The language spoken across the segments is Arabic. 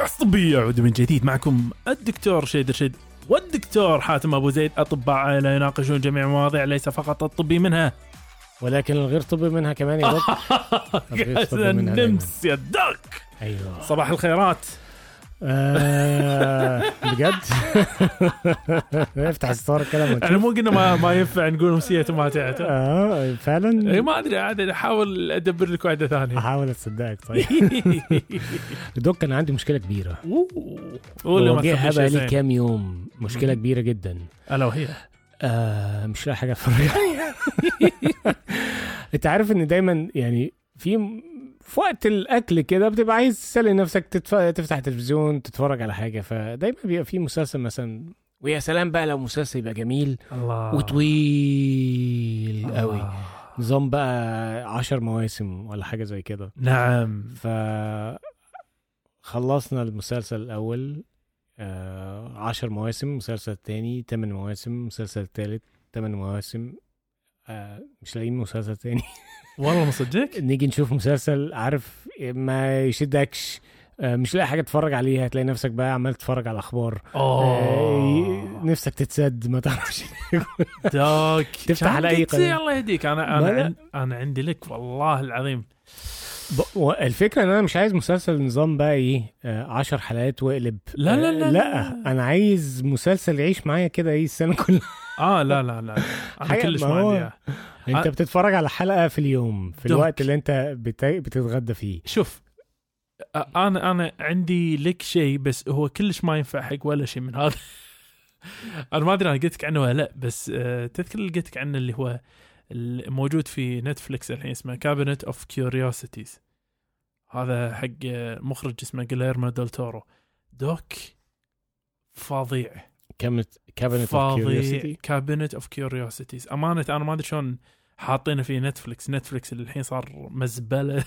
بودكاست طبي يعود من جديد معكم الدكتور شيد رشيد والدكتور حاتم أبو زيد. أطباء عائله يناقشون جميع المواضيع ليس فقط الطبي منها. ولكن الغير طبي منها كمان يا دكتور الغير طبي منها نمس يا دك أيوه. صباح الخيرات. بجد؟ افتح الصور كده إحنا مو قلنا ما ما ينفع نقول امسيه وماتعته آه فعلا. إيه، ما أدري عاد أحاول أدبر لك واحدة ثانية. أحاول أصدقك طيب. دوك أنا عندي مشكلة كبيرة. قول لي ما واجهها بقى لي. كام يوم. مشكلة كبيرة جدا. ألا وهي؟ آه مش لاقي حاجة أتفرج أنت عارف إن دايما يعني في في وقت الأكل كده بتبقى عايز تسلي نفسك تتف... تفتح تلفزيون تتفرج على حاجة فدايما بيبقى في مسلسل مثلا. ويا سلام بقى لو مسلسل يبقى جميل الله. وطويل قوي. الله. نظام بقى عشر مواسم ولا حاجة زي كده. نعم. ف خلصنا المسلسل الأول آه عشر مواسم المسلسل التاني تمن مواسم المسلسل التالت تمن مواسم آه مش لاقيين مسلسل تاني. والله مصدقك؟ نيجي نشوف مسلسل عارف ما يشدكش. آه مش لاقي حاجة تتفرج عليها. تلاقي نفسك بقى عمال تتفرج على أخبار آه اوه نفسك تتسد ما تعرفش. داك. تفتح على قلت قناة. الله يهديك. أنا أنا أنا عندي لك والله العظيم الفكرة إن أنا مش عايز مسلسل نظام بقى إيه آه عشر حلقات وأقلب لا- لا- آه، لا- لأ لا. أنا عايز مسلسل يعيش معايا كده إيه السنة كلها آه لا لا لا أنا كلش ما. أنت بتتفرج على حلقة في اليوم في دوك. الوقت اللي أنت بت... بتتغدى فيه شوف آه، أنا أنا عندي لك شيء بس هو كلش ما ينفع حق ولا شيء من هذا أنا ما أدري أنا قلت لك عنه ولا لأ بس آه، تذكر اللي قلت لك عنه اللي هو الموجود في نتفلكس الحين اسمه Cabinet of Curiosities هذا حق آه، مخرج اسمه جليرمو دول تورو دوك فظيع. Cabinet of Curiosity Cabinet of Curiosities أمانة أنا ما أدري شلون حاطينه في نتفلكس نتفلكس اللي الحين صار مزبلة.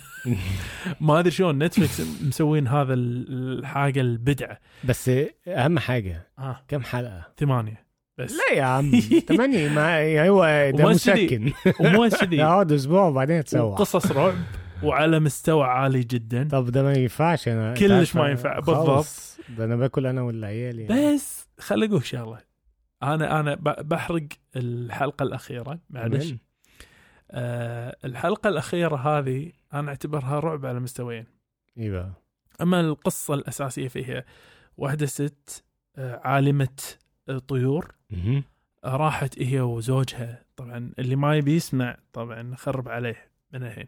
ما أدري شلون نتفلكس مسوين هذا ال- الحاجة البدعة. بس أهم حاجة آه. كم حلقة؟ ثمانية. بس. لا يا عم ثمانية ما هو ده. مسكن. ومو كذي اقعد أسبوع وبعدين تسوح قصص رعب وعلى مستوى عالي جدا. طب ده ما ينفعش أنا. كلش ما ينفع، خالص. ده أنا باكل أنا والعيال يعني. بس خل أقول شغلة. أنا أنا بحرق الحلقة الأخيرة معلش؟ آه الحلقة الأخيرة هذه أنا أعتبرها رعب على مستويين. بقى أما القصة الأساسية فيها واحدة ست آه، عالمة آه، طيور. راحت هي وزوجها. طبعا اللي ما يبي يسمع طبعا خرب عليه من الحين.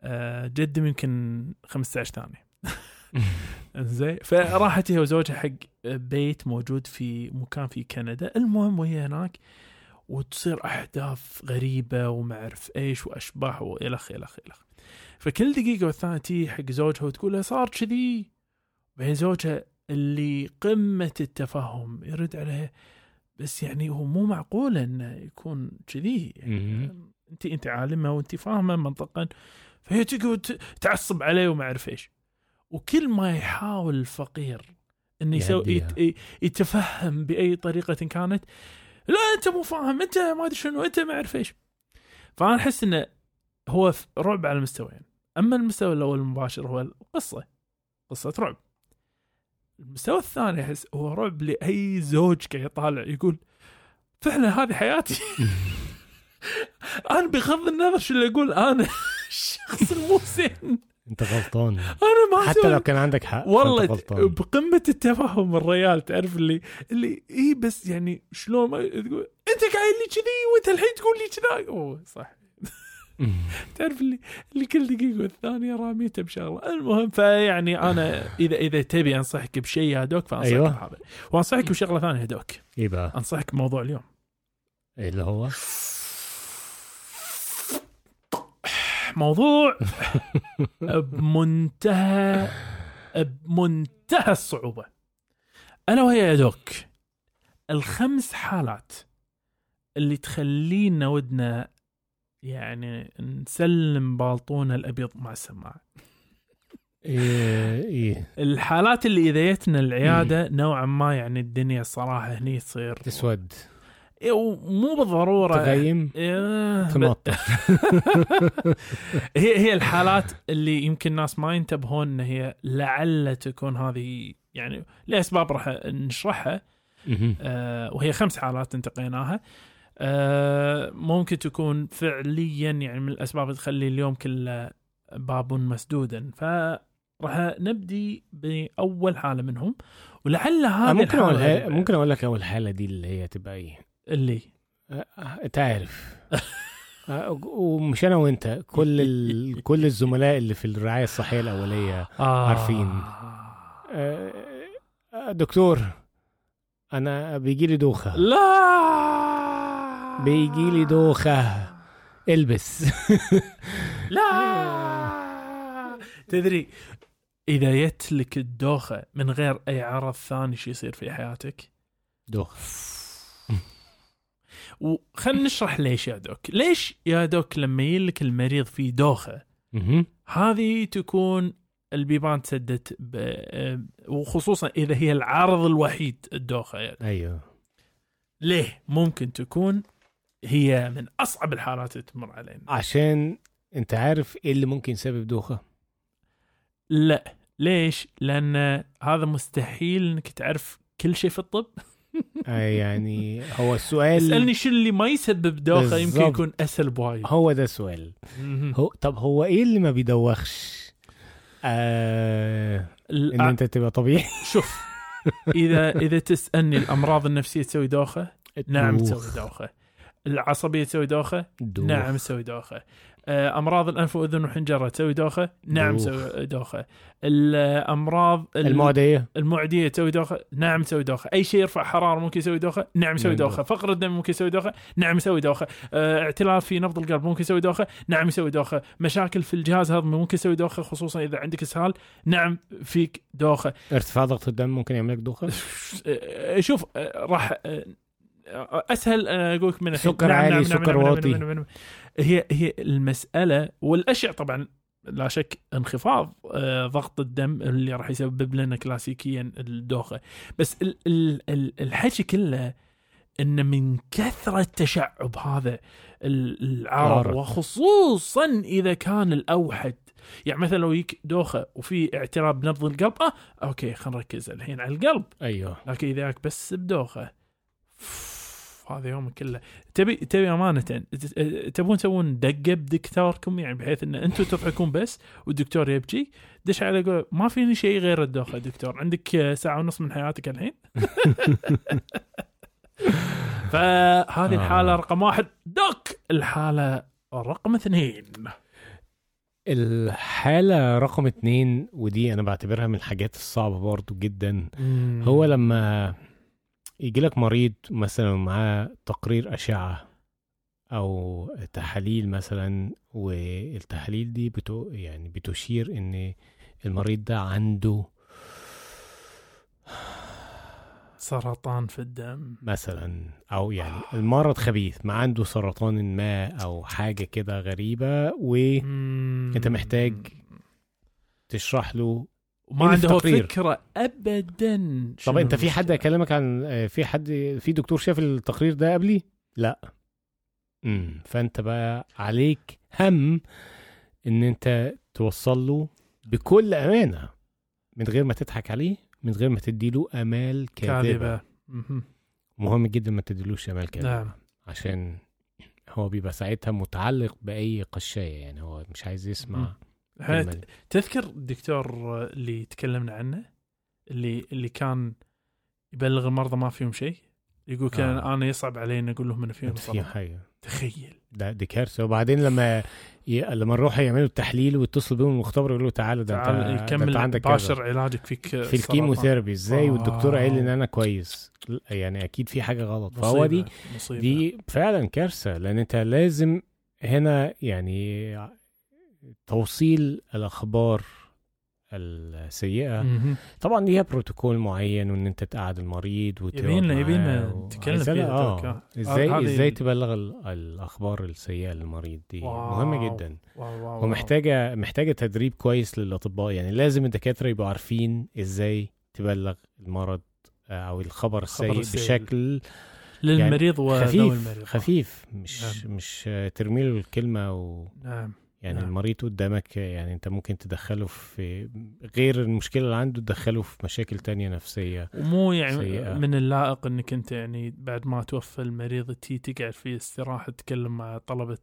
آه، جدم يمكن 15 ثانية. زين فراحت هي وزوجها حق بيت موجود في مكان في كندا. المهم وهي هناك وتصير أحداث غريبة وما أعرف إيش واشباح والخ الخ الخ فكل دقيقة والثانية تي حق زوجها وتقول له صار كذي. بعدين زوجها اللي قمة التفهم يرد عليها بس يعني هو مو معقول إنه يكون كذي. يعني. انت انت عالمة وانت فاهمة منطقا. فهي تقعد تعصب عليه وما أعرف إيش. وكل ما يحاول الفقير انه يسوي يتفهم بأي طريقة كانت لا أنت مو فاهم أنت ما أدري شنو أنت ما أعرف إيش. فأنا أحس إنه هو رعب على المستويين. أما المستوى الأول المباشر هو القصة. قصة رعب. المستوى الثاني أحس هو رعب لأي زوج قاعد يطالع يقول فعلا هذه حياتي. أنا بغض النظر شو اللي أقول أنا الشخص المو زين. أنت غلطان. أنا ما حتى لو كان عندك حق والله بقمة التفهم الريال تعرف اللي اللي اي بس يعني شلون ما تقول أنت قايل لي كذي وأنت الحين تقول لي كذا. أوه صح. تعرف اللي اللي كل دقيقة والثانية راميته بشغله المهم فيعني أنا اذا إذا تبي أنصحك بشيء يا دوك فأنصحك أيوة. بهذا. وأنصحك بشغلة ثانية يا دوك. بقى أنصحك بموضوع اليوم. اللي هو؟ موضوع بمنتهى بمنتهى الصعوبة. ألا وهي يا دوك الخمس حالات اللي تخلينا ودنا يعني نسلم بالطونا الأبيض مع السماعة. إيه إيه. الحالات اللي إذا جتنا العيادة نوعا ما يعني الدنيا الصراحة هني تصير. تسود. إيه، ومو بالضرورة. تغيم. إيه، تنطط هي هي الحالات اللي يمكن الناس ما ينتبهون إن هي لعل تكون هذه يعني لأسباب راح نشرحها. آه، وهي خمس حالات انتقيناها. ممكن تكون فعليا يعني من الأسباب اللي تخلي اليوم كله باب مسدودا. فراح نبدي بأول حالة منهم ولعل آه، هذه ممكن أقول ممكن أقول لك أول حالة دي اللي هي تبقى إيه؟ اللي؟ آه، آه، آه، ومش أنا وأنت كل ال... كل الزملاء اللي في الرعاية الصحية الأولية آه. عارفين. آه، آه، دكتور أنا بيجي لي دوخة. لا! بيجي لي دوخة. البس. لا! تدري إذا جت لك الدوخة من غير أي عرض ثاني شو يصير في حياتك؟ دوخة. وخلنا نشرح ليش يا دوك. ليش يا دوك لما يلك المريض في دوخة. هذه تكون البيبان تسدت ب... وخصوصا إذا هي العرض الوحيد الدوخة يعني. أيوه. ليه؟ ممكن تكون هي من أصعب الحالات اللي تمر علينا. عشان أنت عارف إيه اللي ممكن يسبب دوخة. لا. ليش؟ لأن هذا مستحيل إنك تعرف كل شيء في الطب. آه، يعني هو السؤال اسألني شو اللي ما يسبب دوخة يمكن بالضبط. يكون أسهل بوايد. هو ده السؤال. هو طب هو إيه اللي ما بيدوخش؟ آه... إن الأ- أنت تبقى طبيعي. شوف اذا إذا تسألني الأمراض النفسية تسوي دوخة؟ نعم. تسوي دوخة. العصبية تسوي دوخة؟ دوخ. نعم تسوي دوخة. آه، أمراض الأنف وأذن وحنجرة تسوي دوخة؟ نعم. تسوي دوخة. الأمراض ال- المعدية. المعدية تسوي دوخة؟ نعم تسوي دوخة. أي شيء يرفع حرارة ممكن يسوي دوخة؟ نعم يسوي نعم دوخة. فقر الدم ممكن يسوي دوخة؟ نعم يسوي دوخة. آه، اعتلال في نبض القلب ممكن يسوي دوخة؟ نعم يسوي دوخة. مشاكل في الجهاز الهضمي ممكن يسوي دوخة خصوصا إذا عندك إسهال؟ نعم فيك دوخة. ارتفاع ضغط الدم ممكن يعمل لك دوخة؟ شوف آه، راح أسهل آه، أقول لك من. سكر عالي، سكر واطي. نعم نعم هي هي المسألة والاشع طبعا لا شك انخفاض آه، ضغط الدم اللي راح يسبب لنا كلاسيكيا الدوخة بس ال- ال- ال- الحكي كله إن من كثرة تشعب هذا ال- العرض عرض. وخصوصا إذا كان الأوحد يعني مثلا لو يجيك دوخة وفي اعتراض بنبض القلب آه أوكي خلينا نركز الحين على القلب أيوه لكن إذا بس بدوخة هذا يوم كله. تبي تبي أمانة تبون تسوون دقة بدكتوركم يعني بحيث إن أنتم تضحكون بس والدكتور يبكي دش على قول ما فيني شيء غير الدوخة دكتور. عندك ساعة ونص من حياتك الحين؟ فهذه الحالة آه. رقم واحد. دوك! الحالة رقم اثنين. الحالة رقم اتنين ودي أنا بعتبرها من الحاجات الصعبة برضو جدا هو لما يجي لك مريض مثلا معاه تقرير أشعة أو تحاليل مثلا والتحاليل دي بتو يعني بتشير إن المريض ده عنده سرطان في الدم. مثلا أو يعني المرض خبيث ما عنده سرطان ما أو حاجة كده غريبة وتشرح محتاج له وما عنده التقرير؟ فكرة ابدا طب أنت في حد. أكلمك عن آه، في حد في دكتور شاف التقرير ده قبلي لا امم فأنت بقى عليك هم إن أنت توصل له بكل أمانة من غير ما تضحك عليه من غير ما تديله أمال كاذبة كاذبة مهم. مهم جدا ما تديلوش أمال كاذبة نعم عشان هو بيبقى ساعتها متعلق بأي قشاية يعني هو مش عايز يسمع مم. تذكر الدكتور اللي تكلمنا عنه؟ اللي اللي كان يبلغ المرضى ما فيهم شيء؟ يقول كان آه. أنا يصعب علي ان أقول لهم ان فيهم في صدمة. حاجة. تخيل. ده دي كارثه وبعدين لما ي... لما نروح يعملوا التحليل ويتصلوا بيهم المختبر يقولوا تعالى ده تعال أنت يكمل عندك. باشر علاجك فيك في الكيموثيرابي. إزاي؟ والدكتور قال إن أنا كويس. يعني أكيد في حاجة غلط. فهو دي مصيبة. دي فعلا كارثة. لأن أنت لازم هنا يعني توصيل الأخبار السيئة مهم. طبعا ليها بروتوكول معين وإن أنت تقعد المريض يبينا- يبينا عايزة- فيها آه آه. إزاي إزاي تبلغ ال- الأخبار السيئة للمريض دي wow. مهمة جدا wow wow wow. ومحتاجه محتاجة تدريب كويس للأطباء يعني لازم الدكاترة يبقوا عارفين إزاي تبلغ المرض آه، أو الخبر السيء. بشكل للمريض وذوي خفيف المريض خفيف مش مش آه، ترمي له الكلمة و نعم يعني نعم. المريض قدامك يعني انت ممكن تدخله في غير المشكلة اللي عنده تدخله في مشاكل تانية نفسية ومو يعني سيئة. من اللائق انك انت يعني بعد ما توفى المريض تي تقعد في استراحة تتكلم مع طلبة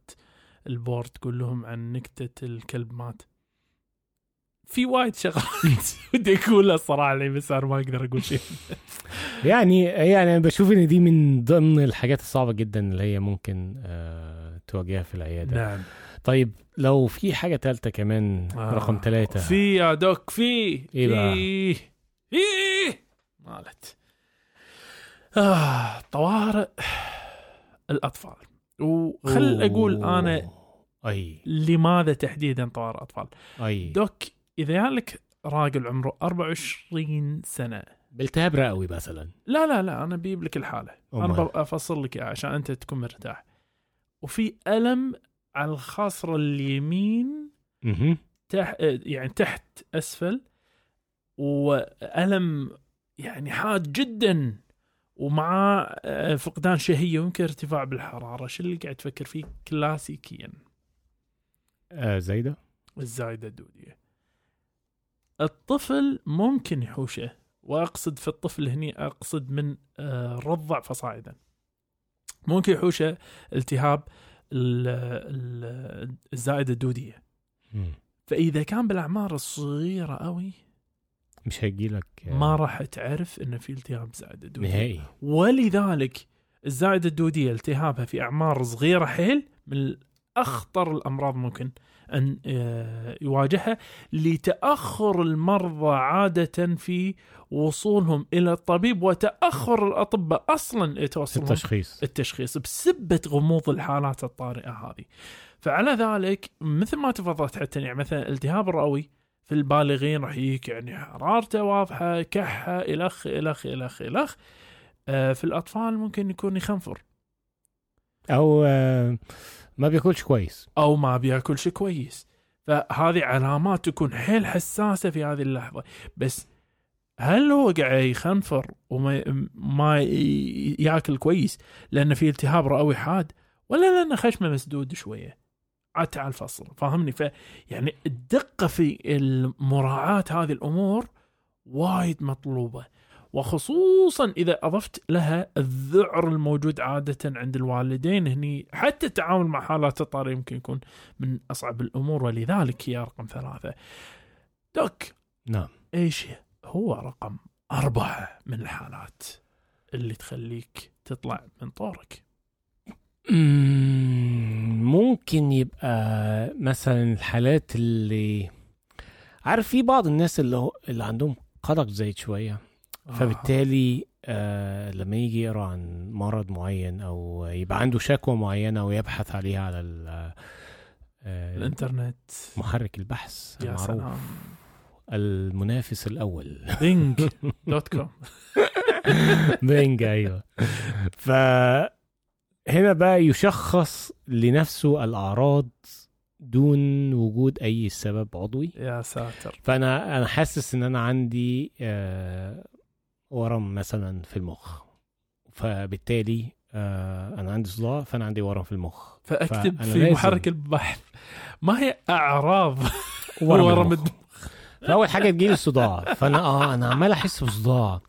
ال board تقول لهم عن نكتة الكلب مات في وايد شغلات ودي أقولها الصراحه بس أنا ما أقدر أقول شيء يعني يعني أنا بشوف إن دي من ضمن الحاجات الصعبة جدا اللي هي ممكن آه تواجهها في العيادة. نعم. طيب لو في حاجة ثالثه كمان آه. رقم ثلاثة في يا دوك في. إيه بقى؟ في في مالت. آه طوارئ الأطفال. وخل أقول أنا أي. لماذا تحديدا طوارئ اطفال أي. دوك إذا لك راجل عمره 24 سنة بالتهاب رئوي مثلا. لا لا لا أنا بجيب لك الحالة. أنا أمال. بفصل لك عشان أنت تكون مرتاح. وفي ألم على الخاصرة اليمين أها تحت يعني تحت أسفل وألم يعني حاد جدا ومع آه، فقدان شهية ويمكن ارتفاع بالحرارة. شو اللي قاعد تفكر فيه كلاسيكيا؟ آه زايدة. الزايدة الدودية. الطفل ممكن يحوشه. وأقصد في الطفل هني أقصد من آه، رضع فصاعدا. ممكن يحوشه التهاب ال- ال- الزائدة الدودية. فإذا كان بالأعمار الصغيرة قوي مش هيجي لك ما راح تعرف إنه في التهاب زائدة دودية. نهائي. ولذلك الزائدة الدودية التهابها في أعمار صغيرة حيل من أخطر الأمراض ممكن أن آه، يواجهها لتأخر المرضى عادة في وصولهم إلى الطبيب وتأخر الأطباء أصلا يتوصلون التشخيص. التشخيص بسبة غموض الحالات الطارئة هذه. فعلى ذلك مثل ما تفضلت حتى يعني مثلا الالتهاب الرئوي في البالغين راح يجيك يعني حرارته واضحة كحة إلخ إلخ إلخ إلخ آه في الأطفال ممكن يكون يخنفر. أو آه ما بياكلش كويس. أو ما بياكل شيء كويس. فهذه علامات تكون حيل حساسة في هذه اللحظة. بس هل هو قاعد يخنفر وما ما ياكل كويس لأنه في التهاب رئوي حاد؟ ولا لأنه خشمه مسدود شوية؟ عاد تعال فصل فاهمني؟ ف يعني الدقة في المراعاة هذه الأمور وايد مطلوبة. وخصوصا إذا أضفت لها الذعر الموجود عادة عند الوالدين. هني حتى التعامل مع حالات الطارئ يمكن يكون من أصعب الأمور ولذلك هي رقم ثلاثة. دوك نعم. إيش هو رقم أربعة من الحالات اللي تخليك تطلع من طورك؟ مم، ممكن يبقى مثلا الحالات اللي عارف في بعض الناس اللي اللي عندهم قلق زايد شوية. فبالتالي آه لما يجي يقرأ عن مرض معين أو يبقى عنده شكوى معينة ويبحث عليها على ال- آه. آه الإنترنت. محرك البحث يا المعروف. سلام. المنافس الأول. Bing dot com. Bing أيوه. فهنا بقى يشخص لنفسه الأعراض دون وجود أي سبب عضوي. يا ساتر. فأنا أنا حاسس إن أنا عندي آه، ورم مثلا في المخ. فبالتالي آه، أنا عندي صداع فأنا عندي ورم في المخ. فأكتب في محرك البحث. ما هي أعراض ورم, ورم المخ. فأول حاجة تجيلي الصداع. فأنا آه أنا عمال أحس بصداع.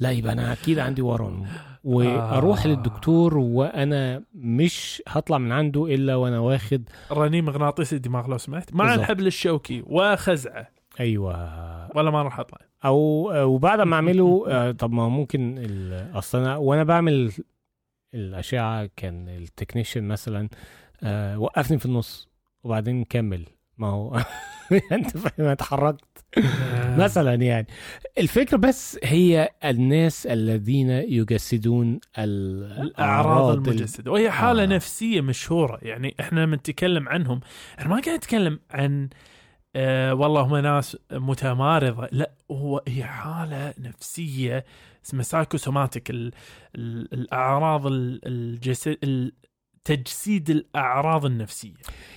لا يبقى أنا أكيد عندي ورم. وأروح آه. للدكتور وأنا مش هطلع من عنده إلا وأنا واخد رنين مغناطيسي الدماغ لو سمحت. مع. الحبل الشوكي وخزعة. أيوه. ولا ما راح أطلع. أو وبعد ما أعمله آه، طب ما هو ممكن أصل أنا وأنا بعمل الأشعة كان التكنيشن مثلا آه، وقفني في النص وبعدين كمل. ما هو أنت فاهم اتحركت. مثلا يعني. الفكرة بس هي الناس الذين يجسدون ال- الأعراض ال- المجسدة. وهي حالة آه. آه. نفسية مشهورة. يعني إحنا لما نتكلم عنهم إحنا ما قاعد نتكلم عن آه والله هم ناس متمارضة. لا هو هي حالة نفسية اسمها psychosomatic ال ال الأعراض ال- الجسد تجسيد الأعراض النفسية.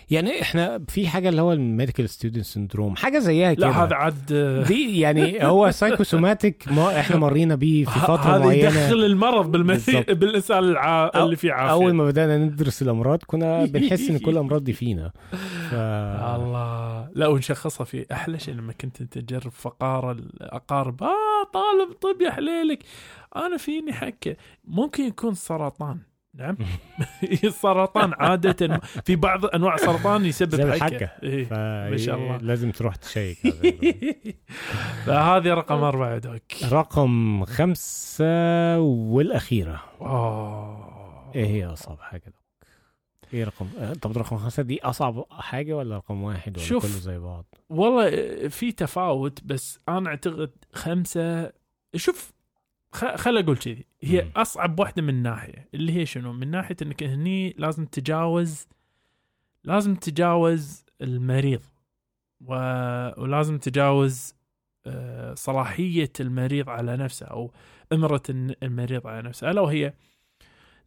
يعني إحنا في حاجة اللي هو ال medical student syndrome حاجة زيها كده. لا هذا عاد آه، دي يعني هو سايكوسوماتيك ما إحنا مرينا بيه في فترة هذا معينة. يدخل المرض بالم... بالضبط. بالإنسان الع... اللي فيه عافية. أول ما بدأنا ندرس الأمراض كنا بنحس إن كل الأمراض دي فينا. ف... الله. لا ونشخصها في أحلى شيء لما كنت أنت تجرب فقارة الأقارب. آه طالب طب يا حليلك. أنا فيني حكة. ممكن يكون سرطان. نعم السرطان عادة في بعض أنواع السرطان يسبب حكه. إيه. ما شاء الله. لازم تروح تشيك. فهذه رقم أربعة دوك رقم خمسة والأخيرة أوه. إيه هي أصعب حاجة دوك؟ إيه رقم طب رقم خمسة دي أصعب حاجة ولا رقم واحد ولا شوف. كله زي بعض؟ والله في تفاوت بس أنا أعتقد خمسة شوف. خل أقول كذي هي مم. أصعب واحدة من ناحية. اللي هي شنو؟ من ناحية إنك هني لازم تجاوز لازم تجاوز المريض. و... ولازم تجاوز آه، صلاحية المريض على نفسه أو إمرة المريض على نفسه. ألا وهي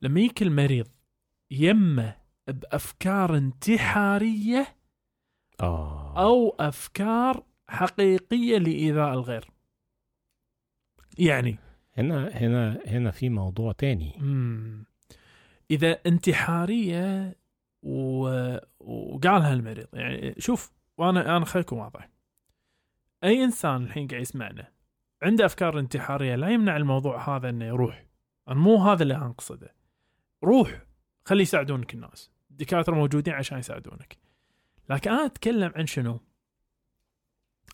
لما يجيك المريض يمه بأفكار انتحارية آه. أو أفكار حقيقية لإيذاء الغير. يعني هنا هنا هنا في موضوع تاني. مم. إذا انتحارية و... وقالها المريض يعني شوف وأنا أنا خليكم واضح أي إنسان الحين قاعد يسمعنا عنده أفكار انتحارية لا يمنع الموضوع هذا إنه يروح. أنا مو هذا اللي أنا أقصده. روح خلي يساعدونك الناس. الدكاترة موجودين عشان يساعدونك. لكن أنا أتكلم عن شنو؟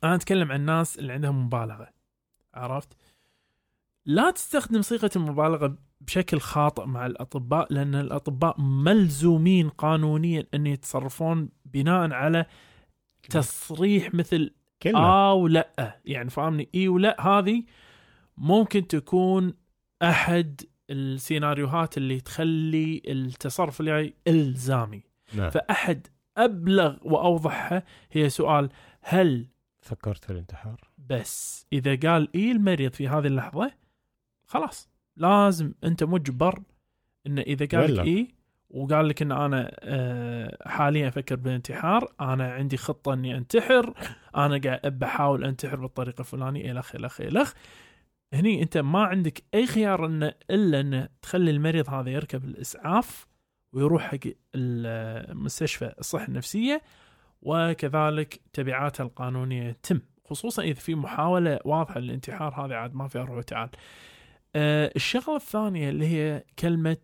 أنا أتكلم عن الناس اللي عندهم مبالغة عرفت؟ لا تستخدم صيغة المبالغة بشكل خاطئ مع الأطباء لأن الأطباء ملزومين قانونيا أن يتصرفون بناء على تصريح مثل كلمة. آه ولا يعني فاهمني؟ إي ولا هذه ممكن تكون أحد السيناريوهات اللي تخلي التصرف اللي إلزامي. نعم. فأحد أبلغ واوضحها هي سؤال هل فكرت في الانتحار؟ بس إذا قال إي المريض في هذه اللحظة خلاص لازم انت مجبر انه إذا قال لك. اي وقال لك إن أنا آه، حاليا أفكر بالانتحار أنا عندي خطة إني أنتحر أنا قاعد بحاول أنتحر بالطريقة الفلانية الخ الخ الخ هني أنت ما عندك أي خيار انه إلا إن تخلي المريض هذا يركب الإسعاف ويروح حق المستشفى الصحة النفسية وكذلك تبعاتها القانونية تتم خصوصا إذا في محاولة واضحة للانتحار هذه عاد ما فيها روح وتعال. آه الشغلة الثانية اللي هي كلمة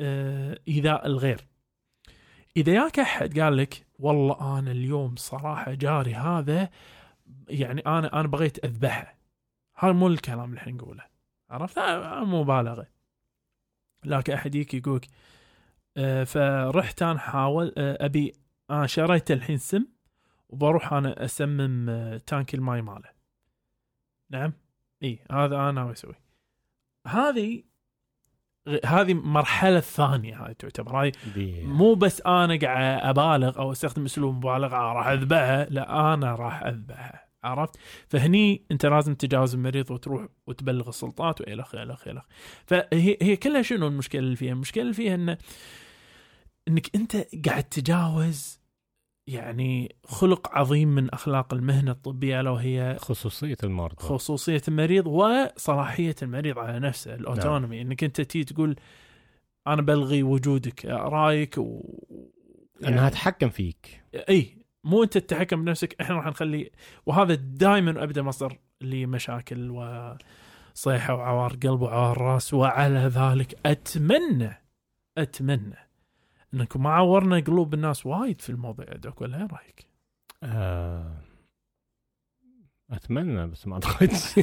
آه ايذاء الغير. إذا ياك أحد قال لك والله أنا اليوم صراحة جاري هذا يعني أنا أنا بغيت أذبحه. هذا مو الكلام اللي إحنا نقوله. عرفت؟ آه، مبالغه. لكن أحد يجيك يقولك آه فرحت أنا حاول آه أبي أنا شريت الحين سم وبروح أنا أسمم آه، تانك الماي ماله نعم إي هذا أنا ناوي أسوي هذه هذه مرحلة ثانية هاي تعتبر. هاي مو بس أنا قاعد أبالغ أو أستخدم أسلوب مبالغة راح اذبحها لا أنا راح اذبحها عرفت؟ فهني أنت لازم تجاوز المريض وتروح وتبلغ السلطات والخ الخ الخ فهي هي كلها شنو المشكلة اللي فيها؟ المشكلة اللي فيها إنه إنك أنت قاعد تجاوز يعني خلق عظيم من أخلاق المهنة الطبية الا وهي خصوصية المرضى. خصوصية المريض وصلاحية المريض على نفسه الأوتونومي. إنك أنت تي تقول أنا بلغي وجودك رأيك و إنها تتحكم فيك. إي مو أنت تتحكم بنفسك إحنا راح نخلي وهذا دائما ابدا مصدر لمشاكل وصيحه وعوار قلب وعوار رأس وعلى ذلك أتمنى أتمنى انكم ما عورنا قلوب الناس وايد في الموضوع دوك ولا إيه رأيك؟ آه... أتمنى بس ما اعتقدش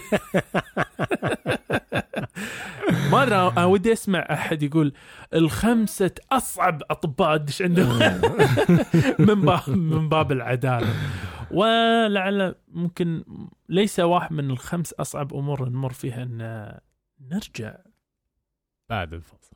ما أدري أنا ودي أسمع أحد يقول الخمسة أصعب اطباء تدش عندهم؟ من باب من باب العدالة. ولعل ممكن ليس واحد من الخمس أصعب أمور نمر فيها إن نرجع. بعد الفصل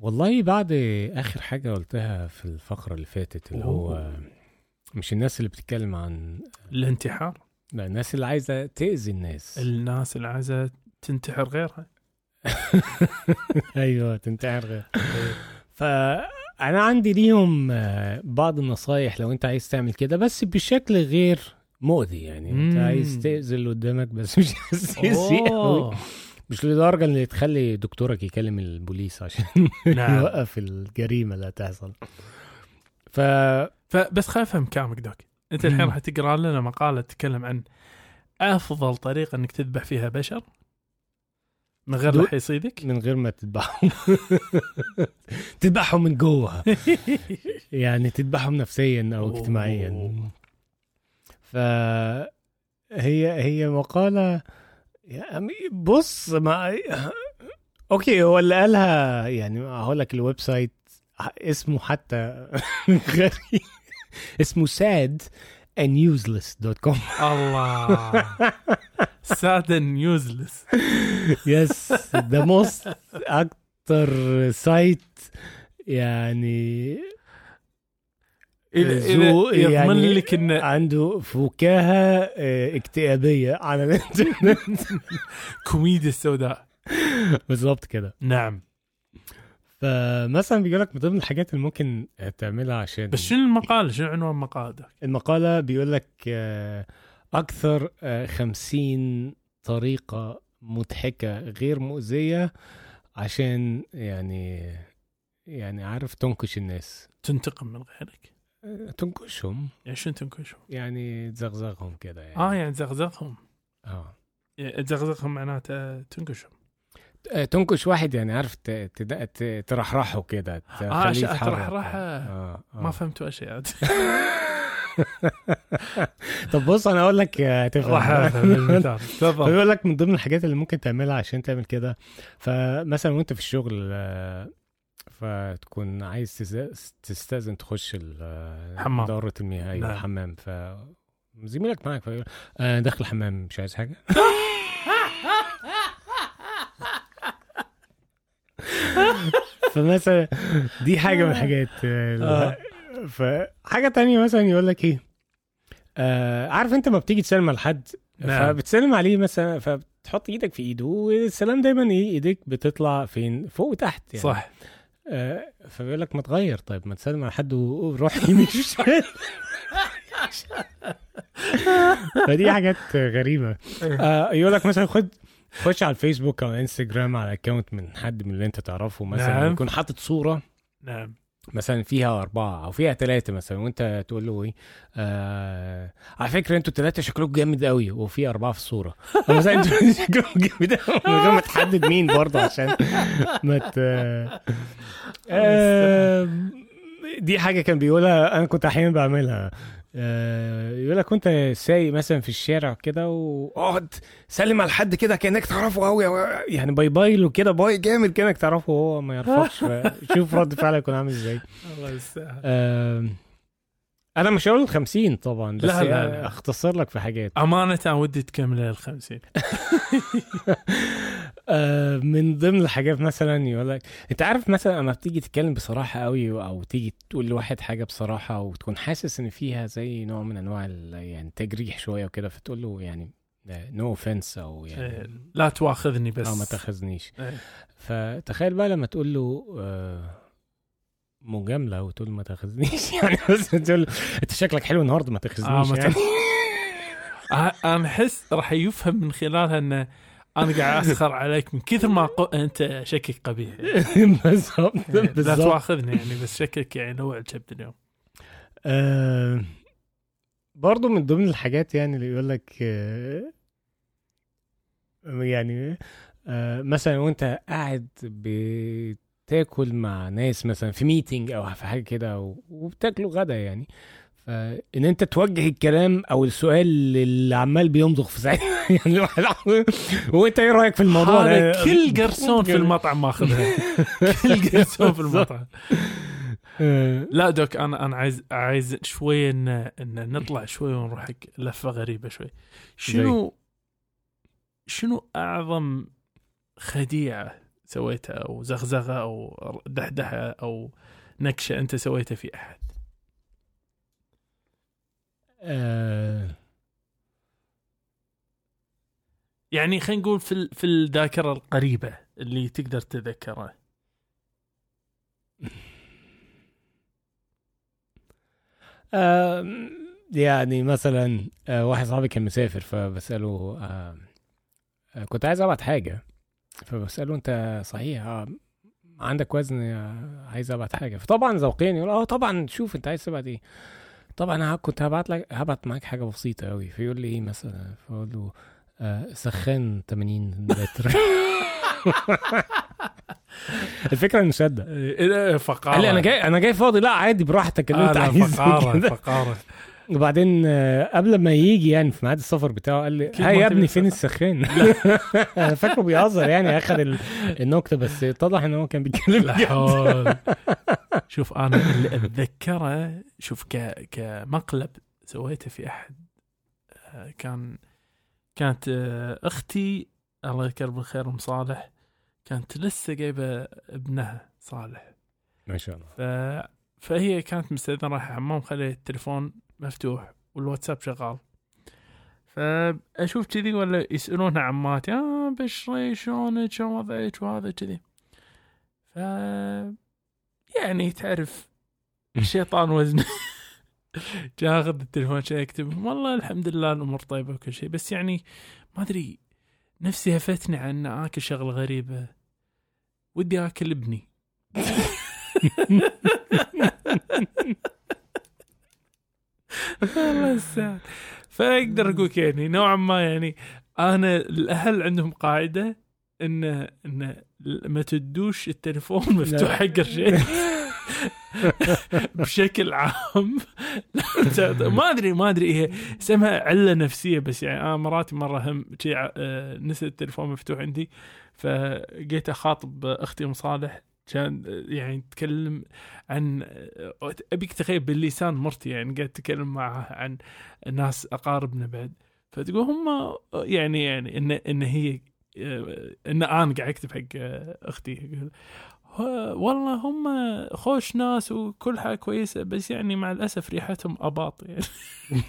والله بعد آخر حاجة قلتها في الفقرة اللي فاتت اللي هو أوه. مش الناس اللي بتتكلم عن الانتحار لا الناس اللي عايزة تأذي الناس الناس اللي عايزة تنتحر غيرها أيوه تنتحر غير فانا عندي ليهم آه، بعض النصايح لو أنت عايز تعمل كده بس بشكل غير مؤذي يعني أنت. عايز تأذي اللي قدامك بس مش عايز تاذيه قوي. مش لدرجة اللي تخلي دكتورك يكلم البوليس عشان نعم. يوقف الجريمة اللي هتحصل. ف فبس خليني افهم كلامك doc. أنت الحين. راح تقرأ لنا مقالة تتكلم عن أفضل طريقة إنك تذبح فيها بشر. من غير لا يصيدك. من غير ما تذبحهم. تذبحهم من جوه. يعني تذبحهم نفسيا أو. اجتماعيا. ف هي هي مقالة يعني بص ما okay هو اللي قالها يعني هقول لك ال website اسمه حتى غريب. اسمه sad and useless.com الله. sad and useless يس ده most أكتر site يعني ذو- يضمن يعني- لك ان عنده فكاهة آه، اكتئابية على الإنترنت. كوميديا السوداء بالظبط كده. نعم. فمثلا بيقول لك من ضمن الحاجات اللي ممكن تعملها عشان بس شنو المقال؟ شنو عنوان المقال ده المقالة بيقول لك آه، أكثر آه، خمسين طريقة مضحكة غير مؤذية عشان يعني يعني عارف تنكش الناس. تنتقم من غيرك. آه، تنكشهم. يعني شنو تنكشهم؟ يعني تزغزغهم كده يعني. آه يعني تزغزغهم. آه. يعني تزغزغهم معناته تنكشهم. آه، تنكش واحد يعني عارف ترحرحه كده آه يتحرك. ترحرحه. آه، آه. ما فهمتوا أشياء. طب بص أنا أقول لك آه، تفضل. فبيقول لك من ضمن الحاجات اللي ممكن تعملها عشان تعمل كده فمثلا وأنت في الشغل آه، فتكون عايز تستأذن تخش ال- آه، حمام. دورة المياه أيوه نعم. الحمام ف زميلك معك فيقول آه داخل الحمام مش عايز حاجة فمثلا دي حاجة من الحاجات آه. فحاجه تانية مثلا يقول لك إيه آه عارف أنت ما بتيجي تسلم على حد نعم. فبتسلم عليه مثلا فبتحط إيدك في إيده والسلام دايما إيه إيديك بتطلع فين فوق وتحت يعني صح آه فبيقول لك ما تغير. طيب ما تسلم على حد وروح يمين شمال. فدي حاجات غريبة. آه يقول لك مثلا خد خش على الفيسبوك أو انستجرام على اكونت من حد من اللي أنت تعرفه. مثلا نعم. يكون حاطط صورة. نعم. مثلا فيها أربعة أو فيها ثلاثة مثلا وأنت تقول له إيه؟ آه على فكرة أنتوا الثلاثة شكلكم جامد قوي وفي أربعة في الصورة. مثلا أنتوا شكلكم جامد قوي من غير ما تحدد مين برضه عشان ما ت آه دي حاجة كان بيقولها أنا كنت أحيانا بعملها. آه يقول لك وأنت سايق مثلا في الشارع كده وأقعد سلم على حد كده كأنك تعرفه قوي يعني bye bye له كده bye جامد كأنك تعرفه وهو ما يعرفكش. شوف رد فعله يكون عامل إزاي. الله يستاهل. أنا مش هقول 50 طبعا بس لا، لا، يعني لا. أختصر لك في حاجات أمانة ودي تكمل ال 50 آه، من ضمن الحاجات مثلا يقول لك أنت عارف مثلا لما بتيجي تتكلم بصراحة قوي أو تيجي تقول لواحد حاجة بصراحة وتكون حاسس إن فيها زي نوع من أنواع يعني تجريح شوية وكده فتقول له يعني no offense أو إيه، يعني لا تواخذني بس آه ما تأخذنيش إيه. فتخيل بقى لما تقول له آه، مجاملة وتقول ما تاخذنيش. يعني بس تقول أنت شكلك حلو النهارده ما آه، تاخذنيش ما يعني. آه، أنا أحس راح يفهم من خلالها إن أنا قاعد أسخر عليك من كثر ما قو... أنت شكلك قبيح. يعني. بالظبط لا تواخذني يعني بس شكلك يعني نوع الكبد اليوم. آه، برضو من ضمن الحاجات يعني اللي يقول لك آه، يعني آه، مثلا وأنت قاعد تاكل مع ناس مثلا في ميتنج أو في حاجة كده وبتاكلوا غدا يعني. فان أنت توجه الكلام أو السؤال اللي عمال بيمضغ في ساعتها يعني وأنت إيه رأيك في الموضوع ده؟ كل قرصون في المطعم ماخذها. كل قرصون في المطعم. لا دوك أنا أنا عايز عايز شوي إن إن نطلع شوي ونروح لفة غريبة شوي. شنو شنو أعظم خديعة سويتها أو زغزغة أو دحدحة أو نكشة أنت سويتها في أحد؟ آه، يعني خلينا نقول في ال- في الذاكرة القريبة اللي تقدر تتذكرها آه، يعني مثلا آه، واحد صاحبي كان مسافر فبسأله آه، كنت عايز أبعت حاجة. فبسأله أنت صحيح آه، عندك وزن آه، عايز أبعت حاجة. فطبعا ذوقيا يقول آه طبعا شوف أنت عايز تبعت إيه. طبعا أنا كنت هبعت لك هبعت معاك حاجة بسيطة قوي فيقول لي إيه مثلا؟ فأقول له آه، سخان 80 لتر الفكرة إنه صدق إيه فقاره قال لي أنا جاي أنا جاي فاضي. لا عادي براحتك اللي أنت عايزه فقاره. فقاره وبعدين آه، قبل ما يجي يعني في ميعاد السفر بتاعه قال لي هاي يا ابني فين. السخان؟ أنا فاكره بيهزر يعني اخد ال- النكتة بس اتضح إن هو كان بيتكلم شوف أنا اللي أتذكره شوف ك كمقلب سويته في أحد آه، كان كانت آه، أختي الله يذكر بالخير أم صالح كانت لسه جايبة ابنها صالح. ما شاء الله. ف... فهي كانت مستأذنة رايحة حمام خلي التليفون مفتوح والواتساب شغال. فأشوف كذي ولا يسالونها عماتي آه بشري شلونك شلون وضعك؟ وهذا كذي. ف يعني تعرف الشيطان وزنه جاء أخذ التليفون شي اكتب والله الحمد لله الأمور طيبة وكل شيء بس يعني ما أدري نفسي هفتني عن آكل شغله غريبة. ودي آكل ابني. الله يستاهل فأقدر أقول يعني نوعا ما يعني أنا الأهل عندهم قاعدة ان إن ما تدوش التليفون مفتوح حق الرجال. بشكل عام. ما ادري ما أدري هي اسمها علة نفسية بس يعني أنا مراتي مرة هم آه، نسيت التليفون مفتوح عندي فجيت أخاطب أختي ام صالح كان آه، يعني تتكلم عن آه، ابيك تخيل باللسان مرتي يعني قاعد تتكلم معها عن ناس أقاربنا بعد. فتقول هم آه، يعني يعني إن إن هي آه، إن أنا قاعد أكتب حق آه، أختي. يقول "ها- والله هم خوش ناس وكل حاجة كويسة بس يعني مع الأسف ريحتهم أباط. يعني.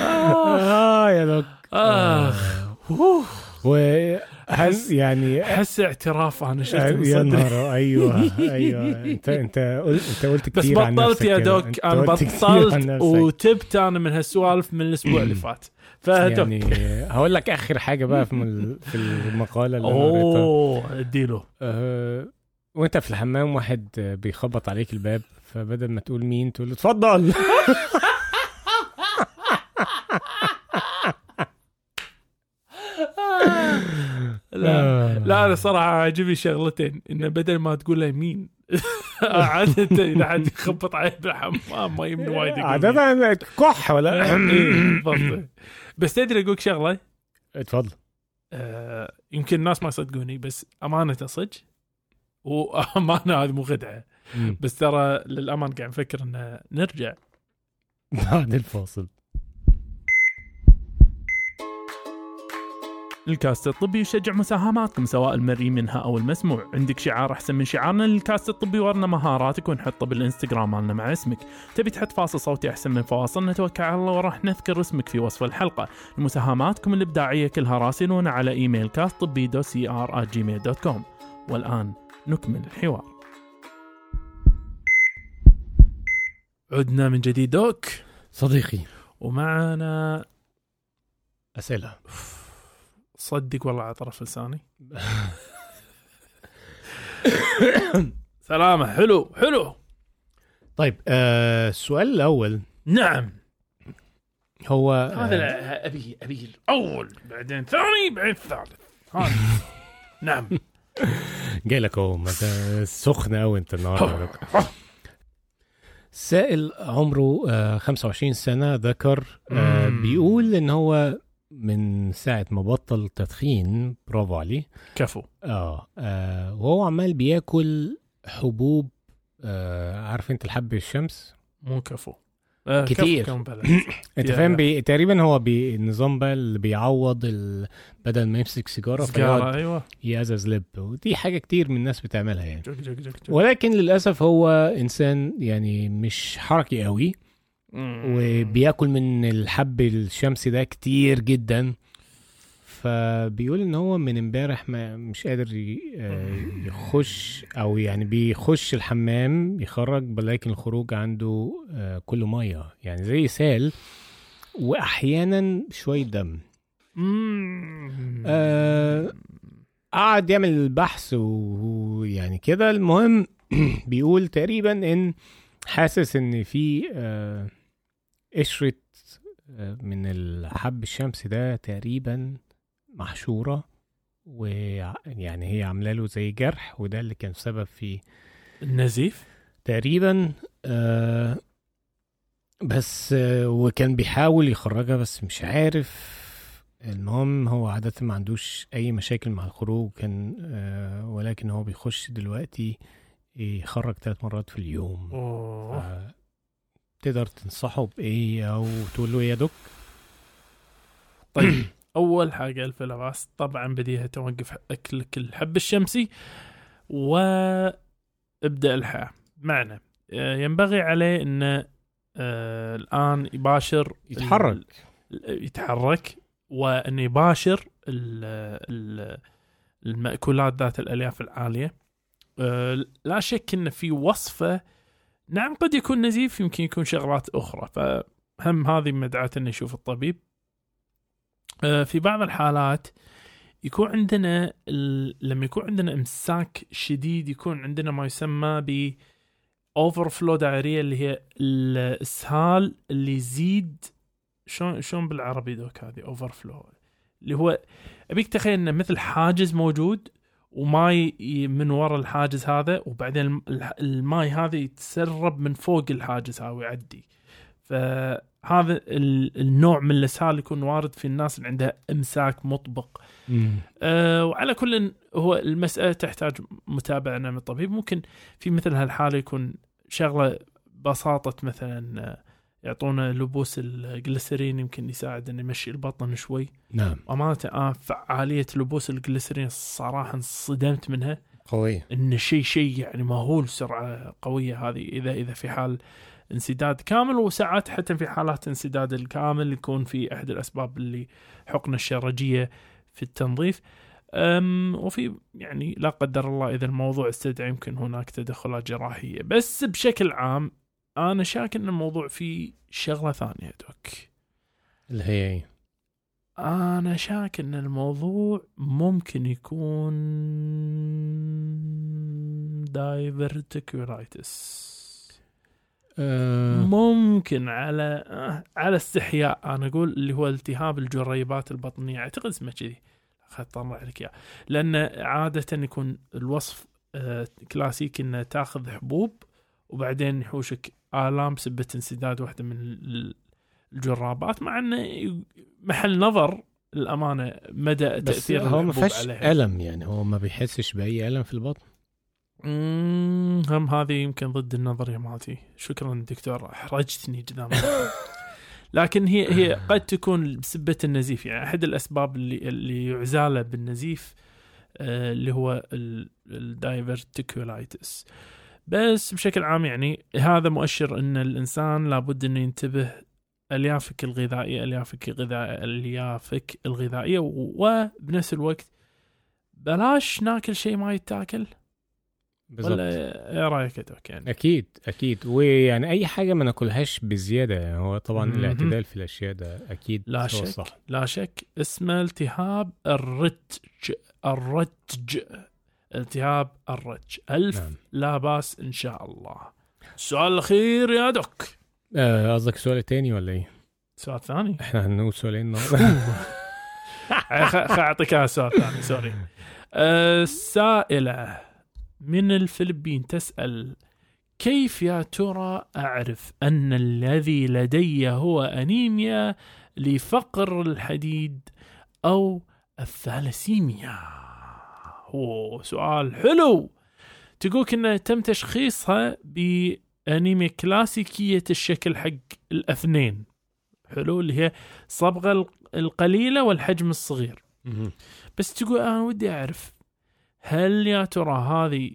آه، آه يا دوك اخ أوه. وهل يعني أحس اعتراف أنا شفت من يا. نهار أيوه أيوه انت أنت قلت أنت قلت بس كتير عن بطلت يا. دوك أنا بطلت. وتبت أنا من هالسوالف من الأسبوع اللي فات يعني هقول لك آخر حاجة بقى في في المقالة اللي أوه اديله أه وأنت في الحمام واحد بيخبط عليك الباب فبدل ما تقول مين تقول له اتفضل لا. لا أنا صراحة عاجبني شغلتين إنه بدل ما تقول له مين عادة إذا حد يخبط عليه بالحمام ما يمنع وايد. عادة كح ولا؟ إيه، بالضبط. بس تدري أقول شغلة؟ اتفضل. آه، يمكن الناس ما يصدقوني بس أمانة صدق وأمانة هذه مو خدعه بس ترى للامانه قاعد نفكر إنه نرجع. بعد الفاصل. الكاست الطبي يشجع مساهماتكم سواء المرئي منها أو المسموع، عندك شعار أحسن من شعارنا للكاست الطبي ورنا مهاراتك ونحطه بالإنستغرام مالنا مع اسمك، تبي تحط فاصل صوتي أحسن من فواصل؟ نتوكل على الله وراح نذكر اسمك في وصف الحلقة، مساهماتكم الإبداعية كلها راسلونا على إيميل كاست طبي dot CR جيميل dot com، والآن نكمل الحوار. عدنا من جديد doc. صديقي. ومعنا أسئلة. صدق والله على طرف لساني. سلامة حلو حلو. طيب آه السؤال الأول. نعم. هو هذا آه أبي أبي الأول بعدين ثاني بعدين الثالث. هذا. نعم. جاي لك أهو ما انت سخن قوي أنت النهارده. سائل عمره آه، 25 سنة ذكر آه،. بيقول إن هو من ساعة ما بطل تدخين برافو عليه. كفو. آه, آه وهو عمال بياكل حبوب آه عارف انت الحب الشمس؟ مو كفو. آه، كتير. انت. فاهم؟ بي... تقريبا هو بي... النظام بقى اللي بيعوض ال... بدل ما يمسك سيجارة فيقعد أيوه. يأزز لب. ودي حاجة كتير من الناس بتعملها يعني. جك جك جك جك. ولكن للأسف هو إنسان يعني مش حركي قوي. وبياكل من الحب الشمسي ده كتير جدا. فبيقول إن هو من امبارح ما مش قادر آه، يخش أو يعني بيخش الحمام يخرج ولكن الخروج عنده آه، كله مية. يعني زي سال وأحيانا شوية دم. آه، قعد يعمل بحث ويعني كده. المهم بيقول تقريبا إن حاسس إن في آه، قشرة آه، من الحب الشمسي ده تقريبا محشورة ويعني هي عاملة له زي جرح وده اللي كان سبب في النزيف؟ تقريبا آه بس آه وكان بيحاول يخرجها بس مش عارف. المهم هو عادة ما عندوش أي مشاكل مع الخروج كان آه ولكن هو بيخش دلوقتي يخرج ثلاث مرات في اليوم. تقدر تنصحه بإيه أو تقول له يا دك طيب أول حاجة الف لباس طبعا بديها توقف اكلك الحب الشمسي. وابدأ الحياة. معنى آه، ينبغي عليه إنه آه، الآن يباشر يتحرك. يتحرك وإنه يباشر ال ال المأكولات ذات الألياف العالية. آه، لا شك ان في وصفة نعم قد يكون نزيف يمكن يكون شغلات أخرى فهم هذه مدعاة انه يشوف الطبيب آه، في بعض الحالات يكون عندنا. لما يكون عندنا امساك شديد يكون عندنا ما يسمى ب overflow diarrhea اللي هي الإسهال اللي يزيد شلون شلون بالعربي doc هذه overflow اللي هو أبيك تخيل انه مثل حاجز موجود وماي من وراء الحاجز هذا وبعدين الماي هذا يتسرب من فوق الحاجز هذا ويعدي. فهذا ال- النوع من الأسهال يكون وارد في الناس اللي عندها إمساك مطبق. أه وعلى كل هو المسألة تحتاج متابعة من الطبيب. ممكن في مثل هالحالة يكون شغلة بساطة مثلا يعطونا لبوس الجليسرين يمكن يساعد إنه يمشي البطن شوي. نعم. امانة آه فعالية لبوس الجليسرين صراحة انصدمت منها. قوية. ان شيء شيء يعني مهول سرعة قوية هذه إذا إذا في حال انسداد كامل وساعات حتى في حالات انسداد الكامل يكون في أحد الأسباب اللي حقنة الشرجية في التنظيف. أم وفي يعني لا قدر الله إذا الموضوع استدعى يمكن هناك تدخلات جراحية. بس بشكل عام أنا شاك إن الموضوع فيه شغلة ثانية دوك. اللي هي إيه؟ أنا شاك إن الموضوع ممكن يكون دايفرتيكولايتس آه. ممكن على آه، على استحياء. أنا أقول اللي هو التهاب الجريبات البطنية. أعتقد اسمه كذي. اطلع لك إياه. لأن عاده يكون الوصف آه، كلاسيكي إنه تأخذ حبوب وبعدين يحوشك آلام بسبه انسداد واحدة من ال- الجرابات مع إنه محل نظر الامانه مدى تأثير هو ما عليها ألم يعني هو ما بيحسش بأي ألم في البطن؟ هم هذه يمكن ضد النظريه مالتي شكرا دكتور أحرجتني قدام لكن هي هي قد تكون بسبه النزيف يعني أحد الأسباب اللي اللي يعزاله بالنزيف آه، اللي هو الدايفرتيكولايتس بس بشكل عام يعني هذا مؤشر إن الإنسان لابد إنه ينتبه أليافك الغذائية أليافك الغذائيه أليافك الغذائية وبنفس الوقت بلاش ناكل شيء ما يتاكل. بالظبط ولا إيه رأيك دوك يعني أكيد أكيد. ويعني أي حاجة ما ناكلهاش بزيادة يعني هو طبعا مهم. الاعتدال في الأشياء ده أكيد لا هو شك صح. لا شك. اسمه التهاب الرتج الرتج. التهاب الرتج ألف نعم. لا بأس إن شاء الله. السؤال الأخير يا دوك. آه، قصدك سؤال تاني ولا إيه؟ سؤال ثاني. إحنا هنقول سؤالين النهارده. أعطيك سؤال ثاني سوري. آه، سائلة من الفلبين تسأل كيف يا ترى أعرف أن الذي لدي هو أنيميا لفقر الحديد أو الثالاسيميا هو سؤال حلو. تقولك أنه تم تشخيصها بأنيميا كلاسيكية الشكل حق الأثنين. حلو اللي هي الصبغة القليلة والحجم الصغير. بس تقول أنا ودي أعرف هل يا ترى هذه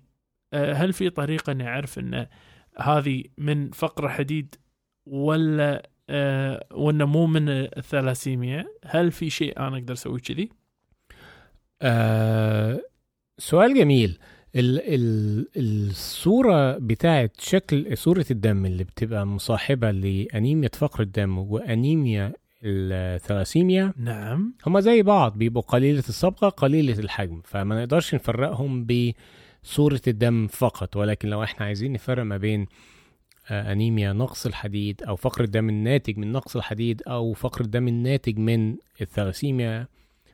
آه، هل في طريقة أني أعرف إن هذه من فقر حديد ولا أه ولا مو من الثلاسيميا هل في شيء أنا أقدر أسوي كذي؟ آه سؤال جميل. ال ال الصورة بتاعت شكل صورة الدم اللي بتبقى مصاحبة لأنيميا فقر الدم وأنيميا الثلاسيميا نعم. هما زي بعض بيبقوا قليلة الصبغة قليلة الحجم. فما نقدرش نفرقهم بصورة الدم فقط ولكن لو إحنا عايزين نفرق ما بين آه، أنيميا نقص الحديد أو فقر الدم الناتج من نقص الحديد أو فقر الدم الناتج من الثلاسيميا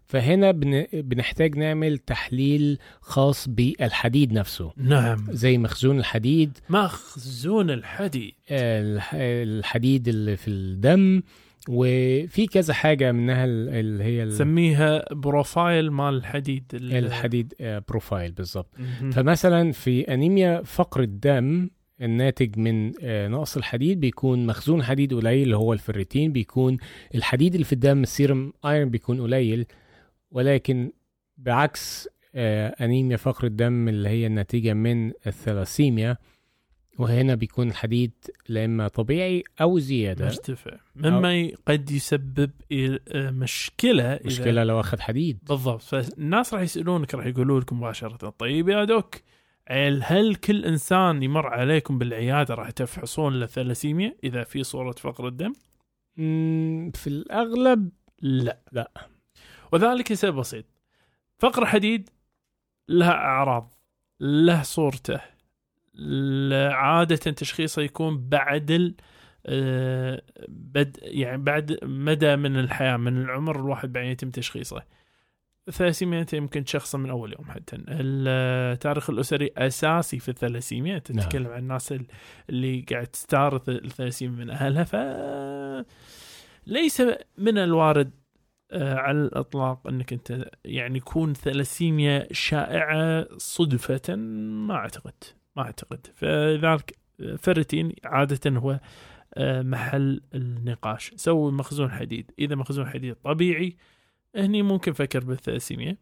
فهنا بن... بنحتاج نعمل تحليل خاص بالحديد نفسه. نعم. زي مخزون الحديد. مخزون الحديد. الح... الحديد اللي في الدم وفي كذا حاجة منها اللي هي ال... سميها profile مال الحديد الحديد آه، profile بالظبط فمثلا في أنيميا فقر الدم الناتج من آه، نقص الحديد بيكون مخزون حديد قليل اللي هو الفريتين بيكون الحديد اللي في الدم ال serum iron بيكون قليل. ولكن بعكس آه، أنيميا فقر الدم اللي هي النتيجة من الثلاسيميا وهنا بيكون الحديد لا إما طبيعي أو زيادة. مرتفع مما أو قد يسبب آه، مشكلة مشكلة لو أخذ حديد. بالضبط. فالناس راح يسألونك راح يقولوا لكم مباشرة طيب يا دوك هل كل إنسان يمر عليكم بالعيادة راح تفحصون له ثلاسيميا إذا في صورة فقر الدم؟ في الأغلب لا. لا. وذلك لسبب بسيط. فقر حديد له أعراض له صورته عادة تشخيصه يكون بعد ال آه، بد يعني بعد مدى من الحياة من العمر الواحد بعدين يتم تشخيصه. الثلاسيميا انت يمكن تشخصه من أول يوم حتى. التاريخ الأسري أساسي في الثلاسيميا تتكلم نعم. عن الناس اللي قاعد تستعرض الثلاسيميا من اهلها ف ليس من الوارد على الإطلاق أنك أنت يعني يكون ثلاسيميا شائعة صدفة ما أعتقد ما أعتقد. فلذلك فرتين عادة هو آه، محل النقاش. سوي مخزون حديد. إذا مخزون حديد طبيعي هني ممكن فكر بالثلاسيميا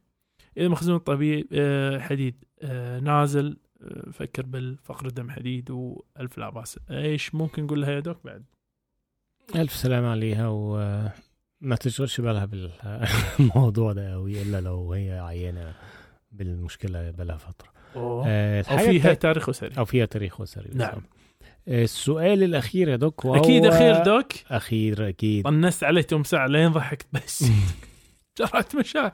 إذا مخزون طبيعي آه، حديد نازل فكر بالفقر دم حديد وألف لا بأس. إيش ممكن نقول لها يا دوك بعد؟ ألف سلام عليها و ما تشغلش بالها بالموضوع ده قوي إلا لو هي عيانة بالمشكلة بقالها فترة. آه أو فيها تاريخ أسري. أو فيها تاريخ أسري نعم. السؤال الأخير يا دوك وهو أكيد أخير دوك؟ أخير أكيد. طنست عليه توم ساعة لين ضحكت بس. جرت مشاعري.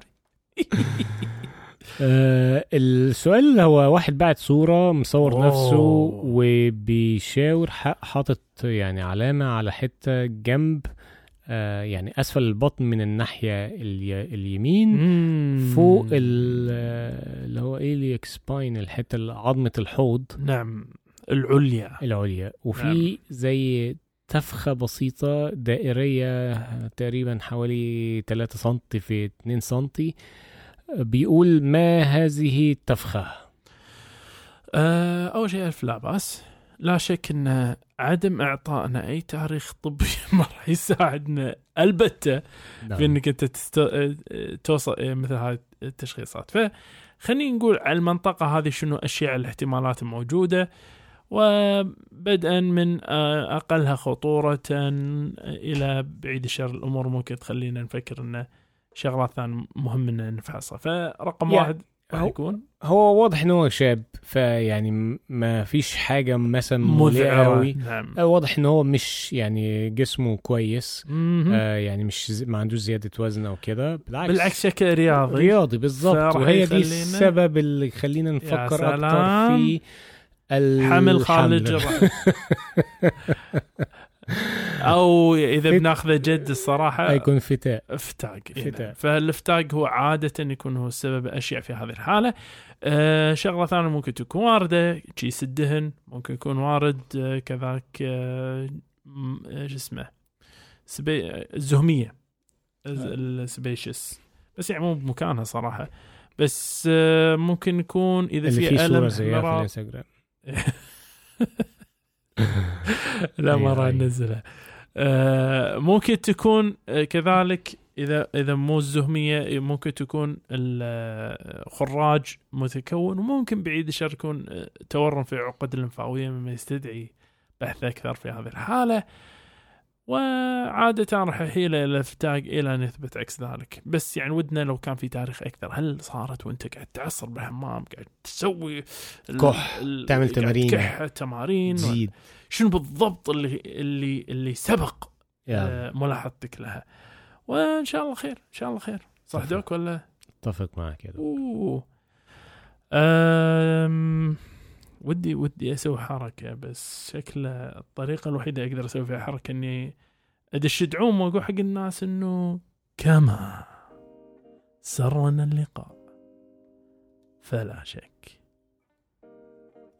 آه السؤال هو واحد بعت صورة مصور أوه. نفسه وبيشاور حاطط يعني علامة على حتة جنب آه، يعني أسفل البطن من الناحية اليمين مم. فوق اللي هو ايليك سباين الحتة عظمة الحوض. نعم العليا. العليا. وفي نعم. زي تفخة بسيطة دائرية تقريبا حوالي 3 سم في 2 سم بيقول ما هذه التفخة؟ أه أول شيء ألف لا باس لا شك ان عدم إعطائنا أي تاريخ طبي ما راح يساعدنا. البتة نعم. في إنك أنت تست... توصل مثل هذه التشخيصات. فخلينا نقول على المنطقة هذه شنو أشياء الاحتمالات الموجوده وبدءا من أقلها خطورة إلى بعيد الشر. الأمور ممكن تخلينا نفكر انه شغلات ثانية مهم ان نفحصها. فرقم يعني واحد راح يكون؟ هو واضح انه هو شاب فيعني ما فيش حاجة مثلا مذعره قوي نعم. آه، واضح إن هو مش يعني جسمه كويس. آه يعني مش ما عندوش زيادة وزن أو كده. بالعكس. بالعكس شكل رياضي. رياضي بالظبط وهي دي السبب اللي يخلينا نفكر أكتر في الحمل خالد الجراح أو إذا بناخذه جد الصراحة يكون فتاء فتاق. هنا. فالافتاق هو عادة يكون هو السبب الاشيع في هذه الحالة. آه شغلة ثانية ممكن تكون واردة كيس الدهن ممكن يكون وارد آه كذاك آه م- إيش اسمه سبي آه، الزهمية الز- السبيشس بس يعني مو بمكانها صراحة. بس آه ممكن يكون إذا في ألم مرض. الإنستغرام. لا ما راح. ننزلها آه ممكن تكون آه، كذلك إذا إذا مو الزهمية ممكن تكون الخراج متكون وممكن بعيد الشر يكون آه، تورم في العقد الليمفاويه مما يستدعي بحث أكثر في هذه الحالة وعادة راح يحيل إلى الافتاق إلى أن يثبت عكس ذلك، بس يعني ودنا لو كان في تاريخ أكثر، هل صارت وأنت قاعد تعصر بالحمام، قاعد تسوي كح، تعمل تمارين. تكح تمارين. تزيد. شنو بالضبط اللي اللي اللي سبق يا. آه، ملاحظتك لها؟ وإن شاء الله خير إن شاء الله خير. صح. دوك ولا؟ اتفق معك كذا أوه. أم... ودي ودي أسوي حركة بس شكل الطريقة الوحيدة أقدر أسوي فيها حركة إني أدش دعوم وأقول حق الناس إنه كما سرنا اللقاء. فلا شك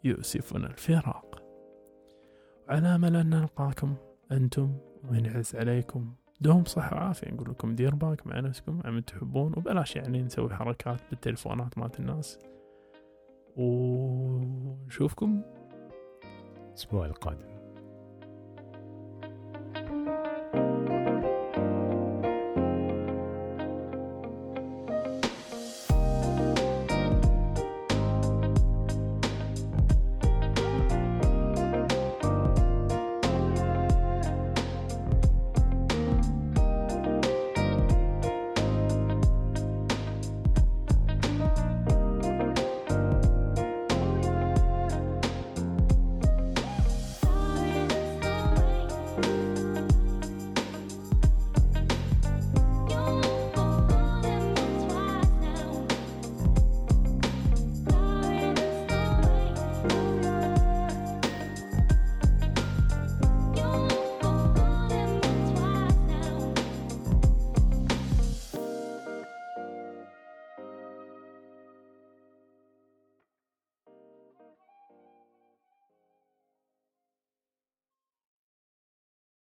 يؤسفنا الفراق. على امل ان نلقاكم أنتم وينعز عليكم. دوم صحة وعافية. نقول لكم دير بالك مع نفسكم عم تحبون. وبلاش يعني نسوي حركات بالتليفونات مالت الناس. ونشوفكم الأسبوع القادم.